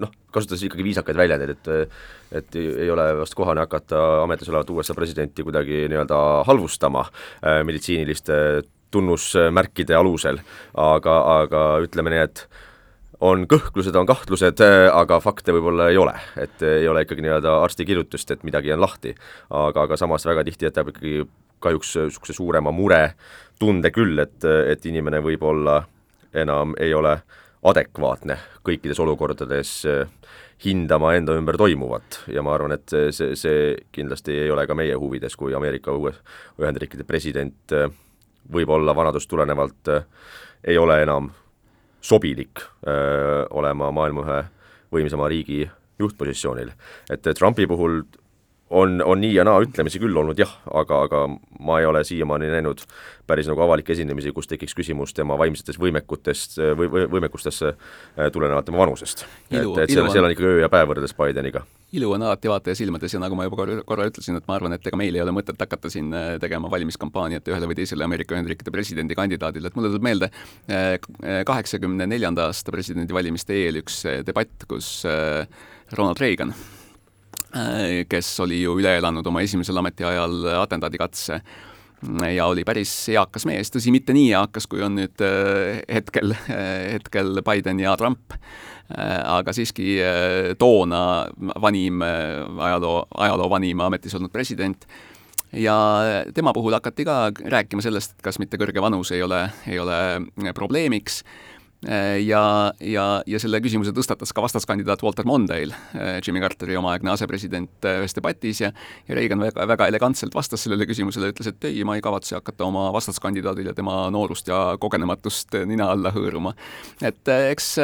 noh, kasutades ikkagi viisakaid väljendeid, et et ei ole vast kohane hakata ametis olevat USA presidenti kuidagi nii-öelda halvustama äh, meditsiiniliste tunnusmärkide alusel, aga, aga ütleme nii, et on kõhklused, on kahtlused, aga fakte võib-olla ei ole, et ei ole ikkagi nii-öelda arsti kirjutust, et midagi on lahti. aga, aga samas väga tihti jätab ikkagi kahjuks niisuguse suurema mure tunde küll, et, et inimene võib-olla enam ei ole adekvaatne kõikides olukordades hindama enda ümber toimuvat. Ja ma arvan, et see, see kindlasti ei ole ka meie huvides, kui Ameerika Ühendriikide president võib-olla vanadust tulenevalt ei ole enam sobilik öö, olema maailma ühe võimsama riigi juhtpositsioonil. et Trumpi puhul on, on nii ja naa ütlemisi küll olnud jah, aga, aga ma ei ole siiamaani näinud päris nagu avalikke esinemisi, kus tekiks küsimus tema vaimsetest võimekutest või, või võimekustesse tulenevalt tema vanusest. et, et seal, seal on ikkagi öö ja päev võrreldes Bideniga ilu on alati vaataja silmades ja nagu ma juba korra, korra ütlesin, et ma arvan, et ega meil ei ole mõtet hakata siin äh, tegema valimiskampaaniat ühele või teisele Ameerika Ühendriikide presidendikandidaadile, et mulle tuleb meelde äh, kaheksakümne neljanda aasta presidendivalimiste eel üks äh, debatt, kus Ronald Reagan, kes oli ju üle elanud oma esimesel ametiajal atentaadikatse, ja oli päris eakas mees, tõsi, mitte nii eakas, kui on nüüd hetkel, hetkel Biden ja Trump. Äh, aga siiski äh, toona vanim, äh, ajaloo, ajaloo vanim ametis olnud president. Ja tema puhul hakati ka rääkima sellest, kas mitte kõrge vanus ei ole, ei ole probleemiks. Äh, ja, ja, ja selle küsimuse tõstatas ka vastaskandidaat Walter Mondale, äh, Jimmy Carteri omaaegne asepresident äh, ühes debatis ja ja Reagan väga, väga elegantselt vastas sellele küsimusele, ütles, et ei, ma ei kavatse hakata oma vastaskandidaadile tema noorust ja kogenematust nina alla hõõruma. et eks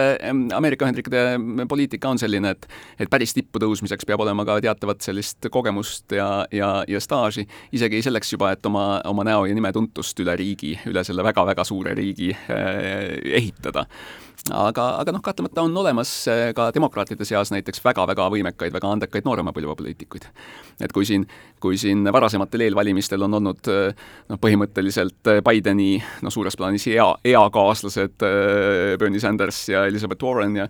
Ameerika Ühendriikide poliitika on selline, et et päris tippu tõusmiseks peab olema ka teatavat sellist kogemust ja, ja, ja staaži, isegi selleks juba, et oma, oma näo ja nime tuntust üle riigi, üle selle väga-väga suure riigi ehitada aga, aga noh, kahtlemata on olemas äh, ka demokraatide seas näiteks väga-väga võimekaid, väga andekaid noorema põlve poliitikuid. et kui siin, kui siin varasematel eelvalimistel on olnud äh, noh, põhimõtteliselt äh, Bideni noh, suures plaanis ea, eakaaslased Bernie Sanders ja Elizabeth Warren ja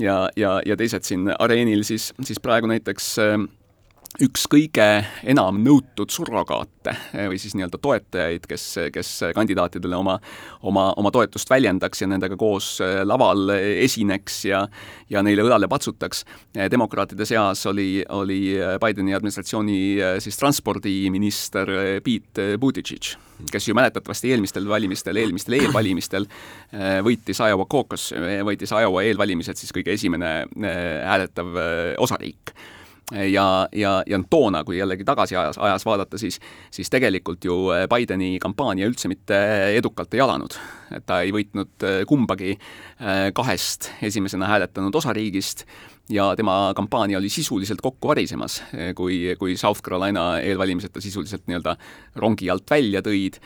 ja, ja, ja teised siin areenil, siis, siis praegu näiteks üks kõige enam nõutud surrogaate või siis nii-öelda toetajaid, kes, kes kandidaatidele oma, oma, oma toetust väljendaks ja nendega koos eh, laval esineks ja ja neile õlale patsutaks. Eh, demokraatide seas oli, oli Bideni administratsiooni siis transpordiminister Pete Buttigieg, kes ju mäletatavasti eelmistel valimistel, eelmistel eelvalimistel võitis Iowa caucus, võitis Iowa eelvalimised siis kõige esimene hääletav osariik ja, ja, ja toona, kui jällegi tagasi ajas, ajas vaadata, siis, siis tegelikult ju äh, Bideni kampaania üldse mitte edukalt ei alanud. et ta ei võitnud äh, kumbagi äh, kahest esimesena hääletanud osariigist ja tema kampaania oli sisuliselt kokku varisemas, kui, kui South Carolina eelvalimised ta sisuliselt nii-öelda rongi alt välja tõid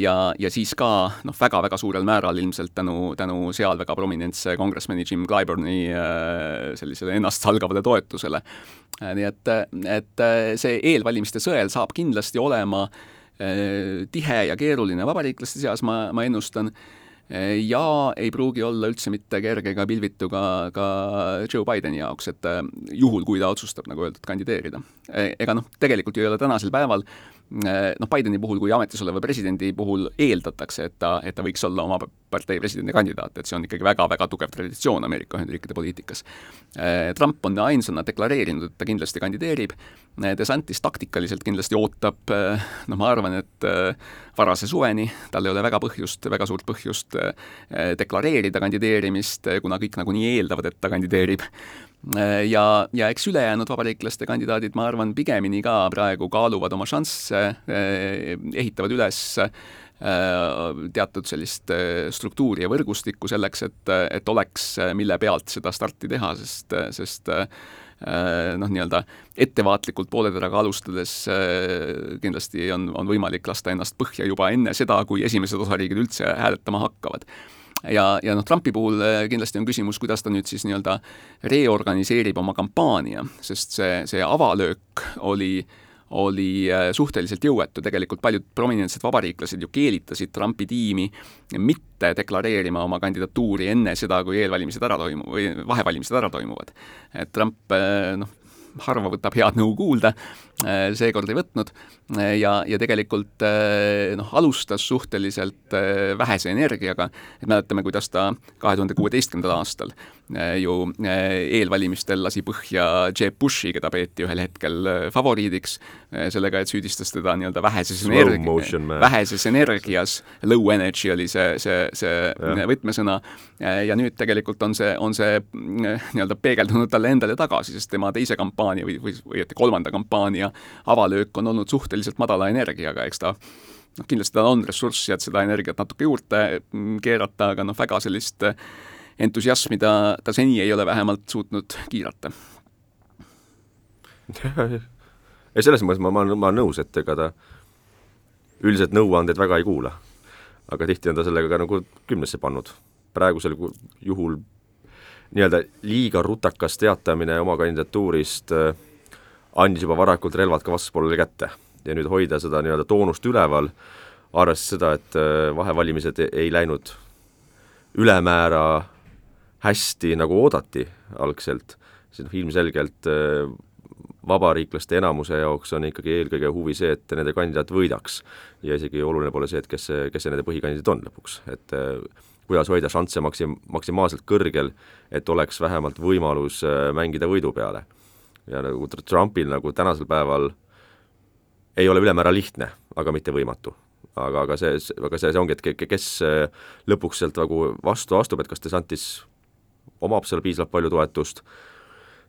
ja, ja siis ka noh, väga-väga suurel määral ilmselt tänu, tänu seal väga prominentse kongressmeni Jim Clyburni äh, sellisele ennastsalgavale toetusele. Äh, nii et, et see eelvalimiste sõel saab kindlasti olema tihe ja keeruline vabariiklaste seas, ma, ma ennustan, ja ei pruugi olla üldse mitte kerge ega pilvitu ka, ka Joe Bideni jaoks, et juhul, kui ta otsustab, nagu öeldud, kandideerida. ega noh, tegelikult ju ei ole tänasel päeval Äh, noh, Bideni puhul kui ametis oleva presidendi puhul eeldatakse, et ta, et ta võiks olla oma partei presidendikandidaat, et see on ikkagi väga-väga tugev traditsioon Ameerika Ühendriikide poliitikas. Äh, Trump on ainsana deklareerinud, et ta kindlasti kandideerib, äh, DeSantis taktikaliselt kindlasti ootab, noh, ma arvan, et varase suveni, tal ei ole väga põhjust, väga suurt põhjust deklareerida kandideerimist, kuna kõik nagunii eeldavad, et ta kandideerib. Äh, ja, ja eks ülejäänud vabariiklaste kandidaadid, ma arvan, pigemini ka praegu kaaluvad oma šansse, äh, ehitavad üles äh, teatud sellist struktuuri ja võrgustikku selleks, et, et oleks, mille pealt seda starti teha, sest, sest noh, nii-öelda ettevaatlikult pooleteraga alustades kindlasti on, on võimalik lasta ennast põhja juba enne seda, kui esimesed osariigid üldse hääletama hakkavad ja, ja noh, Trumpi puhul kindlasti on küsimus, kuidas ta nüüd siis nii-öelda reorganiseerib oma kampaania, sest see, see avalöök oli oli äh, suhteliselt jõuetu, tegelikult paljud prominentsed vabariiklased ju keelitasid Trumpi tiimi mitte deklareerima oma kandidatuuri enne seda, kui eelvalimised ära toimu- või vahevalimised ära toimuvad. et Trump äh, noh, harva võtab head nõu kuulda, seekord ei võtnud ja, ja tegelikult noh, alustas suhteliselt vähese energiaga, et mäletame, kuidas ta kahe tuhande kuueteistkümnendal aastal Äh, ju äh, eelvalimistel lasi põhja Jeb Bushi, keda peeti ühel hetkel äh, favoriidiks, sellega, et süüdistas teda nii-öelda väheses energias, väheses energias, low energy oli see, see, see ja. võtmesõna, ja nüüd tegelikult on see, on see nii-öelda peegeldunud talle endale tagasi, sest tema teise kampaania või, või, või õieti kolmanda kampaania avalöök on olnud suhteliselt madala energiaga, eks ta noh, kindlasti tal on ressurssi, et seda energiat natuke juurde mm, keerata, aga noh, väga sellist entusiasmi ta, ta seni ei ole vähemalt suutnud kiirata. ei, selles mõttes ma, ma, ma olen nõus, et ega ta üldiselt nõuandeid väga ei kuula. aga tihti on ta sellega ka nagu kümnesse pannud. praegusel juhul nii-öelda liiga rutakas teatamine oma kandidatuurist äh, andis juba varakult relvad ka vastaspoolele kätte. ja nüüd hoida seda nii-öelda toonust üleval, arvestades seda, et äh, vahevalimised ei läinud ülemäära hästi, nagu oodati algselt, siis noh, ilmselgelt äh, vabariiklaste enamuse jaoks on ikkagi eelkõige huvi see, et nende kandidaat võidaks. ja isegi oluline pole see, et kes kes see nende põhikandidaat on lõpuks, et äh, kuidas hoida šansse maksim-, maksimaalselt kõrgel, et oleks vähemalt võimalus mängida võidu peale. Ja nagu Trumpil nagu tänasel päeval ei ole ülemäära lihtne, aga mitte võimatu aga, aga see, aga see, see ongi, et kes lõpuks sealt nagu vastu astub, et kas DeSantis omab seal piisavalt palju toetust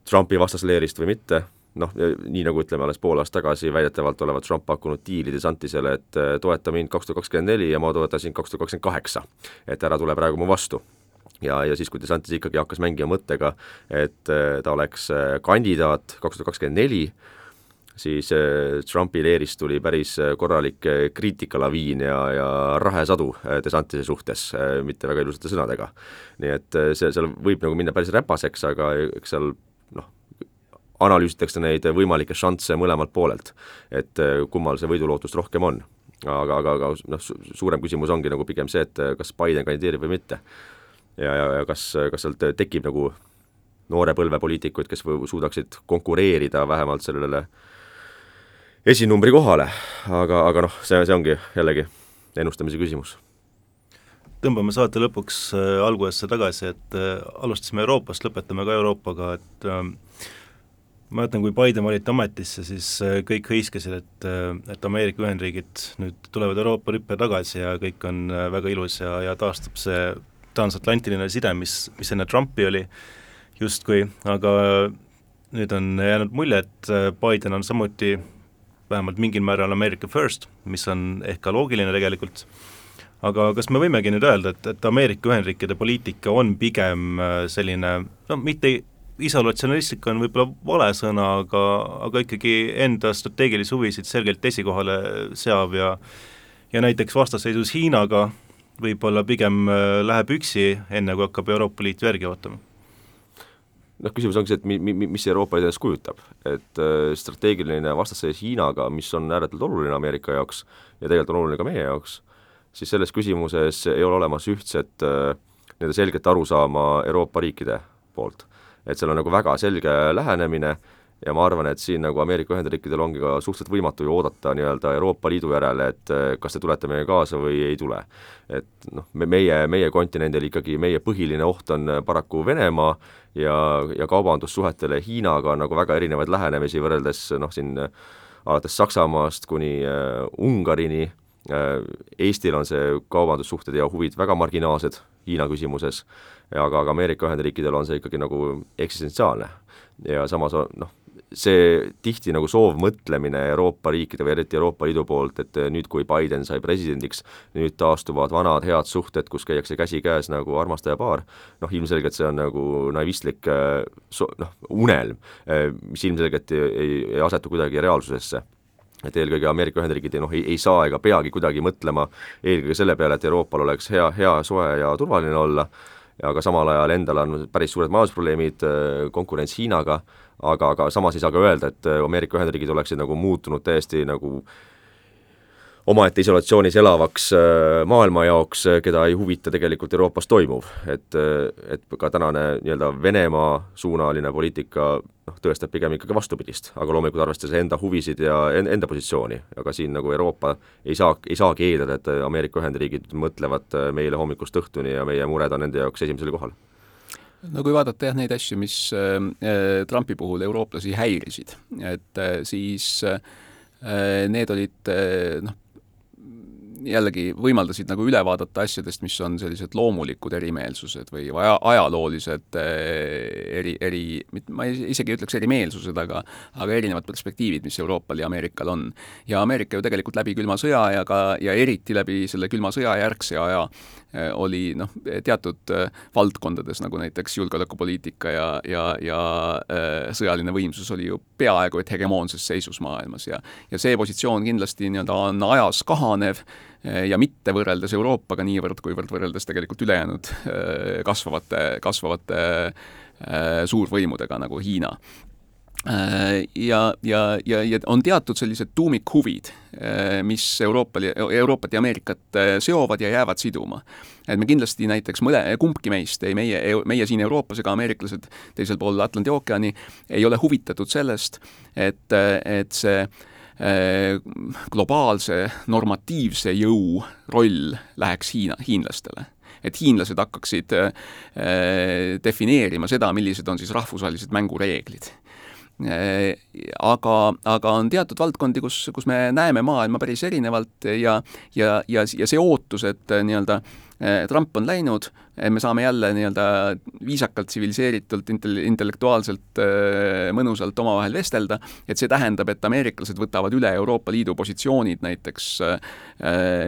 Trumpi vastasleerist või mitte, noh, nii nagu ütleme, alles pool aastat tagasi väidetavalt olevat Trump pakkunud diili DeSantisele, et äh, toeta mind kaks tuhat kakskümmend neli ja ma toetan sind kaks tuhat kakskümmend kaheksa. et ära tule praegu mu vastu. Ja, ja siis, kui DeSantis ikkagi hakkas mängima mõttega, et äh, ta oleks äh, kandidaat kaks tuhat kakskümmend neli, siis äh, Trumpi leerist tuli päris korralik kriitikalaviin ja, ja rahesadu DeSantise suhtes, mitte väga ilusate sõnadega. nii et see, seal võib nagu minna päris räpaseks, aga eks seal noh, analüüsitakse neid võimalikke šansse mõlemalt poolelt, et kummal see võidulootust rohkem on. aga, aga, aga noh, suurem küsimus ongi nagu pigem see, et kas Biden kandideerib või mitte. Ja, ja, ja kas, kas sealt tekib nagu noore põlve poliitikuid, kes suudaksid konkureerida vähemalt sellele esinumbri kohale, aga, aga noh, see, see ongi jällegi ennustamise küsimus. tõmbame saate lõpuks äh, algusesse tagasi, et äh, alustasime Euroopast, lõpetame ka Euroopaga, et äh, mäletan, kui Biden valiti ametisse, siis äh, kõik hõiskasid, et, et Ameerika Ühendriigid nüüd tulevad Euroopa rüppe tagasi ja kõik on väga ilus ja, ja taastub see transatlantiline side, mis, mis enne Trumpi oli justkui, aga nüüd on jäänud mulje, et Biden on samuti vähemalt mingil määral America first, mis on ehk ka loogiline tegelikult, aga kas me võimegi nüüd öelda, et, et Ameerika Ühendriikide poliitika on pigem äh, selline no mitte isolatsionistlik on võib-olla vale sõna, aga, aga ikkagi enda strateegilisi huvisid selgelt esikohale seav ja ja näiteks vastasseisus Hiinaga võib-olla pigem äh, läheb üksi, enne kui hakkab Euroopa Liit järgi ootama noh, küsimus ongi see, et mi-, mi-, mis Euroopa endast kujutab, et äh, strateegiline vastasseis Hiinaga, mis on ääretult oluline Ameerika jaoks ja tegelikult on oluline ka meie jaoks, siis selles küsimuses ei ole olemas ühtset äh, nii-öelda selget arusaama Euroopa riikide poolt. et seal on nagu väga selge lähenemine ja ma arvan, et siin nagu Ameerika Ühendriikidel ongi ka suhteliselt võimatu ju oodata nii-öelda Euroopa Liidu järele, et eh, kas te tulete meiega kaasa või ei tule. et noh, me, meie, meie kontinendil ikkagi meie põhiline oht on paraku Venemaa ja, ja kaubandussuhetele Hiinaga on nagu väga erinevaid lähenemisi võrreldes noh, siin alates Saksamaast kuni äh, Ungarini äh,, Eestil on see kaubandussuhted ja huvid väga marginaalsed Hiina küsimuses, aga, aga Ameerika Ühendriikidel on see ikkagi nagu eksistentsiaalne. ja samas noh, see tihti nagu soovmõtlemine Euroopa riikide või eriti Euroopa Liidu poolt, et nüüd, kui Biden sai presidendiks, nüüd taastuvad vanad head suhted, kus käiakse käsikäes nagu armastajapaar, noh ilmselgelt see on nagu naivistlik so-, noh, unelm, mis ilmselgelt ei, ei, ei asetu kuidagi reaalsusesse. Et eelkõige Ameerika Ühendriigid noh, ei, ei saa ega peagi kuidagi mõtlema eelkõige selle peale, et Euroopal oleks hea, hea, soe ja turvaline olla, aga samal ajal endal on päris suured majandusprobleemid, konkurents Hiinaga, aga, aga samas ei saa ka öelda, et Ameerika Ühendriigid oleksid nagu muutunud täiesti nagu omaette isolatsioonis elavaks maailma jaoks, keda ei huvita tegelikult Euroopas toimuv. et, et ka tänane nii-öelda Venemaa suunaline poliitika noh, tõestab pigem ikkagi vastupidist, aga loomulikult arvestades enda huvisid ja enda positsiooni, aga siin nagu Euroopa ei saa, ei saagi eeldada, et Ameerika Ühendriigid mõtlevad meile hommikust õhtuni ja meie mured on nende jaoks esimesel kohal. No kui vaadata jah, neid asju, mis äh, Trumpi puhul eurooplasi häirisid, et äh, siis äh, need olid äh, noh, jällegi võimaldasid nagu üle vaadata asjadest, mis on sellised loomulikud erimeelsused või aja, ajaloolised eh, eri, eri, ma isegi ei ütleks erimeelsused, aga aga erinevad perspektiivid, mis Euroopal ja Ameerikal on. ja Ameerika ju tegelikult läbi külma sõja ja ka, ja eriti läbi selle külma sõja järgse aja eh, oli noh, teatud eh, valdkondades, nagu näiteks julgeolekupoliitika ja, ja, ja sõjaline võimsus oli ju peaaegu et hegemoonses seisus maailmas ja ja see positsioon kindlasti nii-öelda on ajas kahanev ja mitte võrreldes Euroopaga niivõrd, kuivõrd võrreldes tegelikult ülejäänud eh, kasvavate, kasvavate eh, suurvõimudega nagu Hiina ja, ja, ja, ja on teatud sellised tuumikhuvid, mis Euroopal ja, Euroopat ja Ameerikat seovad ja jäävad siduma. et me kindlasti näiteks mõle, kumbki meist, ei meie, meie siin Euroopas ega ameeriklased teisel pool Atlandi ookeani, ei ole huvitatud sellest, et, et see äh, Äh, globaalse normatiivse jõu roll läheks Hiina, hiinlastele. Et hiinlased hakkaksid äh, defineerima seda, millised on siis rahvusvahelised mängureeglid. Äh, aga, aga on teatud valdkondi, kus, kus me näeme maailma päris erinevalt ja, ja, ja, ja see ootus, et nii-öelda Trump on läinud, me saame jälle nii-öelda viisakalt, tsiviliseeritult, intel-, intellektuaalselt äh, mõnusalt omavahel vestelda, et see tähendab, et ameeriklased võtavad üle Euroopa Liidu positsioonid näiteks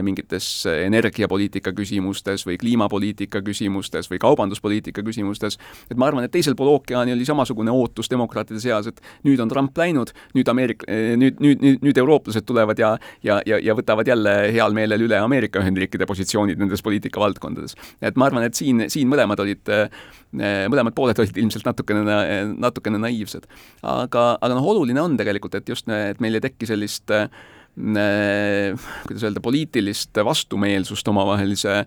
mingites energiapoliitika küsimustes või kliimapoliitika küsimustes või kaubanduspoliitika küsimustes, et ma arvan, et teisel pool ookeani oli samasugune ootus demokraatide seas, et nüüd on Trump läinud, nüüd Ameerik-, nüüd, nüüd, nüüd, nüüd eurooplased tulevad ja ja, ja, ja võtavad jälle heal meelel üle Ameerika Ühendriikide positsioonid nendes poliitikavaldkondades. et ma arvan, et siin, siin mõlemad olid, eh, mõlemad pooled olid ilmselt natukene, natukene naiivsed. aga, aga noh, oluline on tegelikult, et just, et meil ei teki sellist äh, kuidas öelda, poliitilist vastumeelsust omavahelise äh,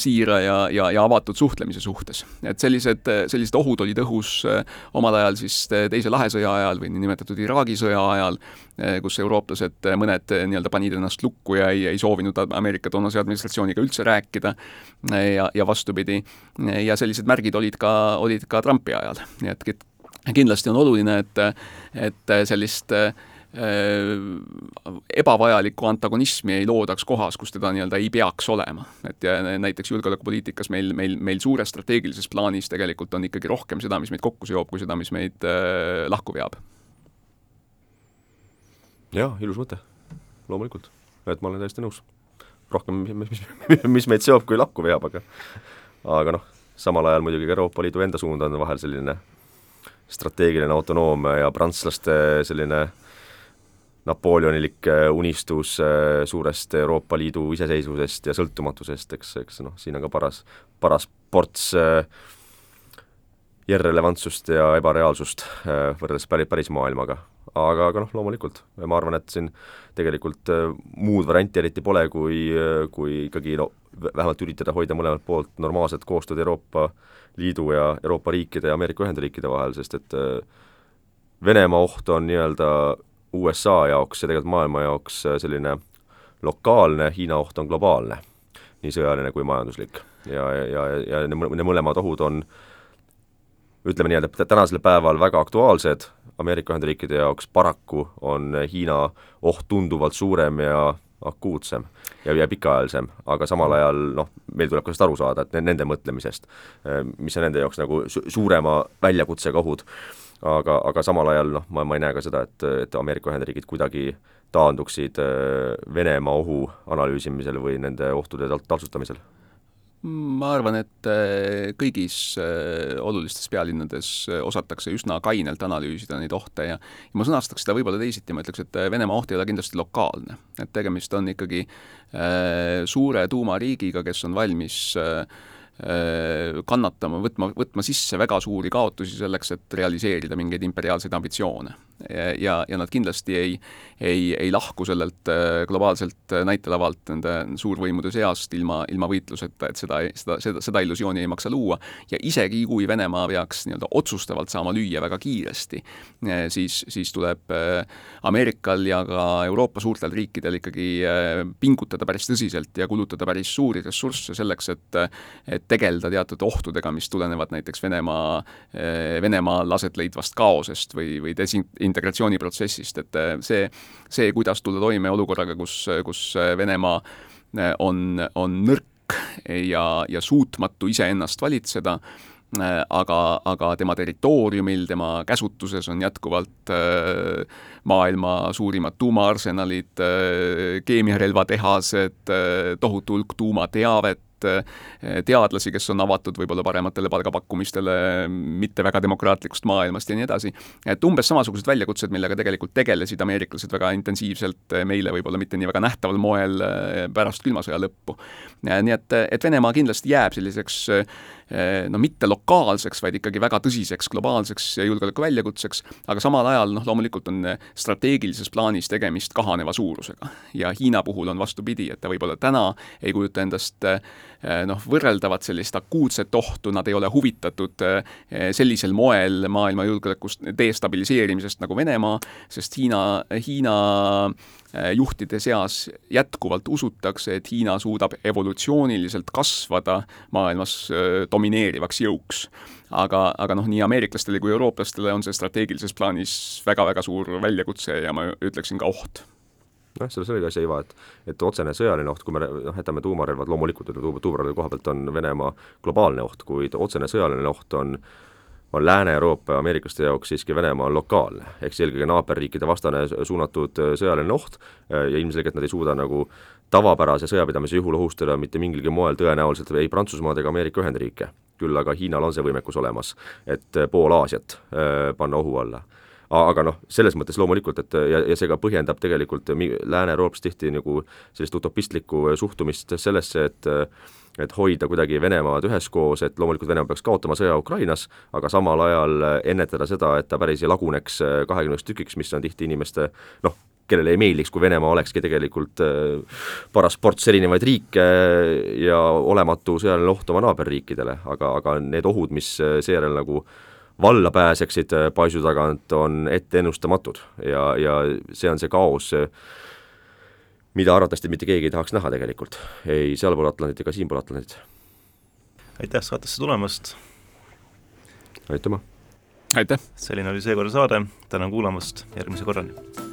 siira ja, ja, ja avatud suhtlemise suhtes. et sellised, sellised ohud olid õhus äh, omal ajal siis teise lahesõja ajal või niinimetatud Iraagi sõja ajal, äh, kus eurooplased mõned nii-öelda panid ennast lukku ja ei, ei soovinud Ameerika toonase administratsiooniga üldse rääkida ja, ja vastupidi. ja sellised märgid olid ka, olid ka Trumpi ajal, nii et kindlasti on oluline, et, et sellist äh, Äh, ebavajalikku antagonismi ei loodaks kohas, kus teda nii-öelda ei peaks olema. et ja näiteks julgeolekupoliitikas meil, meil, meil suures strateegilises plaanis tegelikult on ikkagi rohkem seda, mis meid kokku seob, kui seda, mis meid äh, lahku veab. jah, ilus mõte, loomulikult, et ma olen täiesti nõus. rohkem, mis, mis, mis meid seob, kui lahku veab, aga aga noh, samal ajal muidugi ka Euroopa Liidu enda suund on vahel selline strateegiline autonoomia ja prantslaste selline äh, napoleonilik äh, unistus äh, suurest Euroopa Liidu iseseisvusest ja sõltumatusest, eks, eks noh, siin on ka paras, paras ports äh, järrelevantsust ja ebareaalsust võrreldes päris, päris maailmaga. aga, aga noh, loomulikult, ma arvan, et siin tegelikult muud varianti eriti pole, kui, kui ikkagi no vähemalt üritada hoida mõlemalt poolt normaalset koostööd Euroopa Liidu ja Euroopa riikide ja Ameerika Ühendriikide vahel, sest et Venemaa oht on nii-öelda USA jaoks ja tegelikult maailma jaoks äh, selline lokaalne, Hiina oht on globaalne, nii sõjaline kui majanduslik. ja, ja, ja, need mõlemad ohud on ütleme nii, et tänasel päeval väga aktuaalsed, Ameerika Ühendriikide jaoks paraku on Hiina oht tunduvalt suurem ja akuutsem ja, ja pikaajalisem, aga samal ajal noh, meil tuleb ka sellest aru saada, et nende mõtlemisest, äh, mis on nende jaoks nagu su suurema väljakutsega ohud aga, aga samal ajal noh, ma, ma ei näe ka seda, et, et Ameerika Ühendriigid kuidagi taanduksid Venemaa ohu analüüsimisel või nende ohtude tal-, taltsutamisel ma arvan, et äh, kõigis äh, olulistes pealinnades äh, osatakse üsna kainelt analüüsida neid ohte ja ja ma sõnastaks seda võib-olla teisiti, ma ütleks, et Venemaa oht ei ole kindlasti lokaalne. et tegemist on ikkagi suure tuumariigiga, kes on valmis kannatama, võtma, võtma sisse väga suuri kaotusi selleks, et realiseerida mingeid imperiaalseid ambitsioone ja, ja nad kindlasti ei, ei, ei lahku sellelt äh, globaalselt äh, näitelavalt nende suurvõimude seast ilma, ilma võitluseta, et seda, seda, seda, seda illusiooni ei maksa luua. ja isegi, kui Venemaa peaks nii-öelda otsustavalt saama lüüa väga kiiresti, äh, siis, siis tuleb Ameerikal ja ka Euroopa suurtel riikidel ikkagi pingutada päris tõsiselt ja kulutada päris suuri ressursse selleks, et et tegeleda teatud ohtudega, mis tulenevad näiteks Venemaa, Venemaal aset leidvast kaosest või, või desin-, integratsiooniprotsessist, et äh, see, see, kuidas tulla toime olukorraga, kus, kus Venemaa äh, on, on nõrk ja, ja suutmatu iseennast valitseda, aga, aga tema territooriumil, tema käsutuses on jätkuvalt maailma suurimad tuumaarsenalid, keemiarelvatehased, tohutu hulk tuumateavet, Eh, teadlasi, kes on avatud võib-olla parematele palgapakkumistele mitte väga demokraatlikust maailmast ja nii edasi. et umbes samasugused väljakutsed, millega tegelikult tegelesid ameeriklased väga intensiivselt eh, meile võib-olla mitte nii väga nähtaval moel eh, pärast külma sõja lõppu. nii et, et Venemaa kindlasti jääb selliseks no mitte lokaalseks, vaid ikkagi väga tõsiseks globaalseks julgeolekuväljakutseks, aga samal ajal noh, loomulikult on strateegilises plaanis tegemist kahaneva suurusega. ja Hiina puhul on vastupidi, et ta võib-olla täna ei kujuta endast Eh, noh, võrreldavat sellist akuutset ohtu, nad ei ole huvitatud eh, sellisel moel maailma julgeolekust destabiliseerimisest nagu Venemaa, sest Hiina, Hiina eh, juhtide seas jätkuvalt usutakse, et Hiina suudab evolutsiooniliselt kasvada maailmas domineerivaks jõuks. aga, aga noh, nii ameeriklastele kui eurooplastele on see strateegilises plaanis väga-väga suur väljakutse ja ma ütleksin ka oht noh, selles oligi asi iva, et et otsene sõjaline oht, kui me noh, jätame tuumarelvad, loomulikult tuumarelva koha pealt on Venemaa globaalne oht, kuid otsene sõjaline oht on on Lääne-Euroopa ja ameeriklaste jaoks siiski Venemaa on lokaalne, ehk siis eelkõige naaberriikide vastane suunatud äh, sõjaline oht äh, ja ilmselgelt nad ei suuda nagu tavapärase sõjapidamise juhul ohustada mitte mingilgi moel tõenäoliselt ei Prantsusmaad ega Ameerika Ühendriike. küll aga Hiinal on see võimekus olemas, et äh, pool Aasiat panna ohu alla aga noh, selles mõttes loomulikult, et ja, ja see ka põhjendab tegelikult Lääne-Euroopas tihti nagu sellist utopistlikku suhtumist sellesse, et et hoida kuidagi Venemaad üheskoos, et loomulikult Venemaa peaks kaotama sõja Ukrainas, aga samal ajal ennetada seda, et ta päris ei laguneks kahekümneks tükiks, mis on tihti inimeste noh, kellele ei meeldiks, kui Venemaa olekski tegelikult paras ports erinevaid riike ja olematu sõjaline oht oma naaberriikidele, aga, aga need ohud, mis seejärel nagu äh, valla pääseksid äh, paisu tagant, on etteennustamatud ja, ja see on see kaos, mida arvatavasti mitte keegi ei tahaks näha tegelikult, ei sealpool Atlandit ega siinpool Atlandit. aitäh saatesse tulemast! aitüma! aitäh! selline oli seekordne saade, tänan kuulamast, järgmise korrani!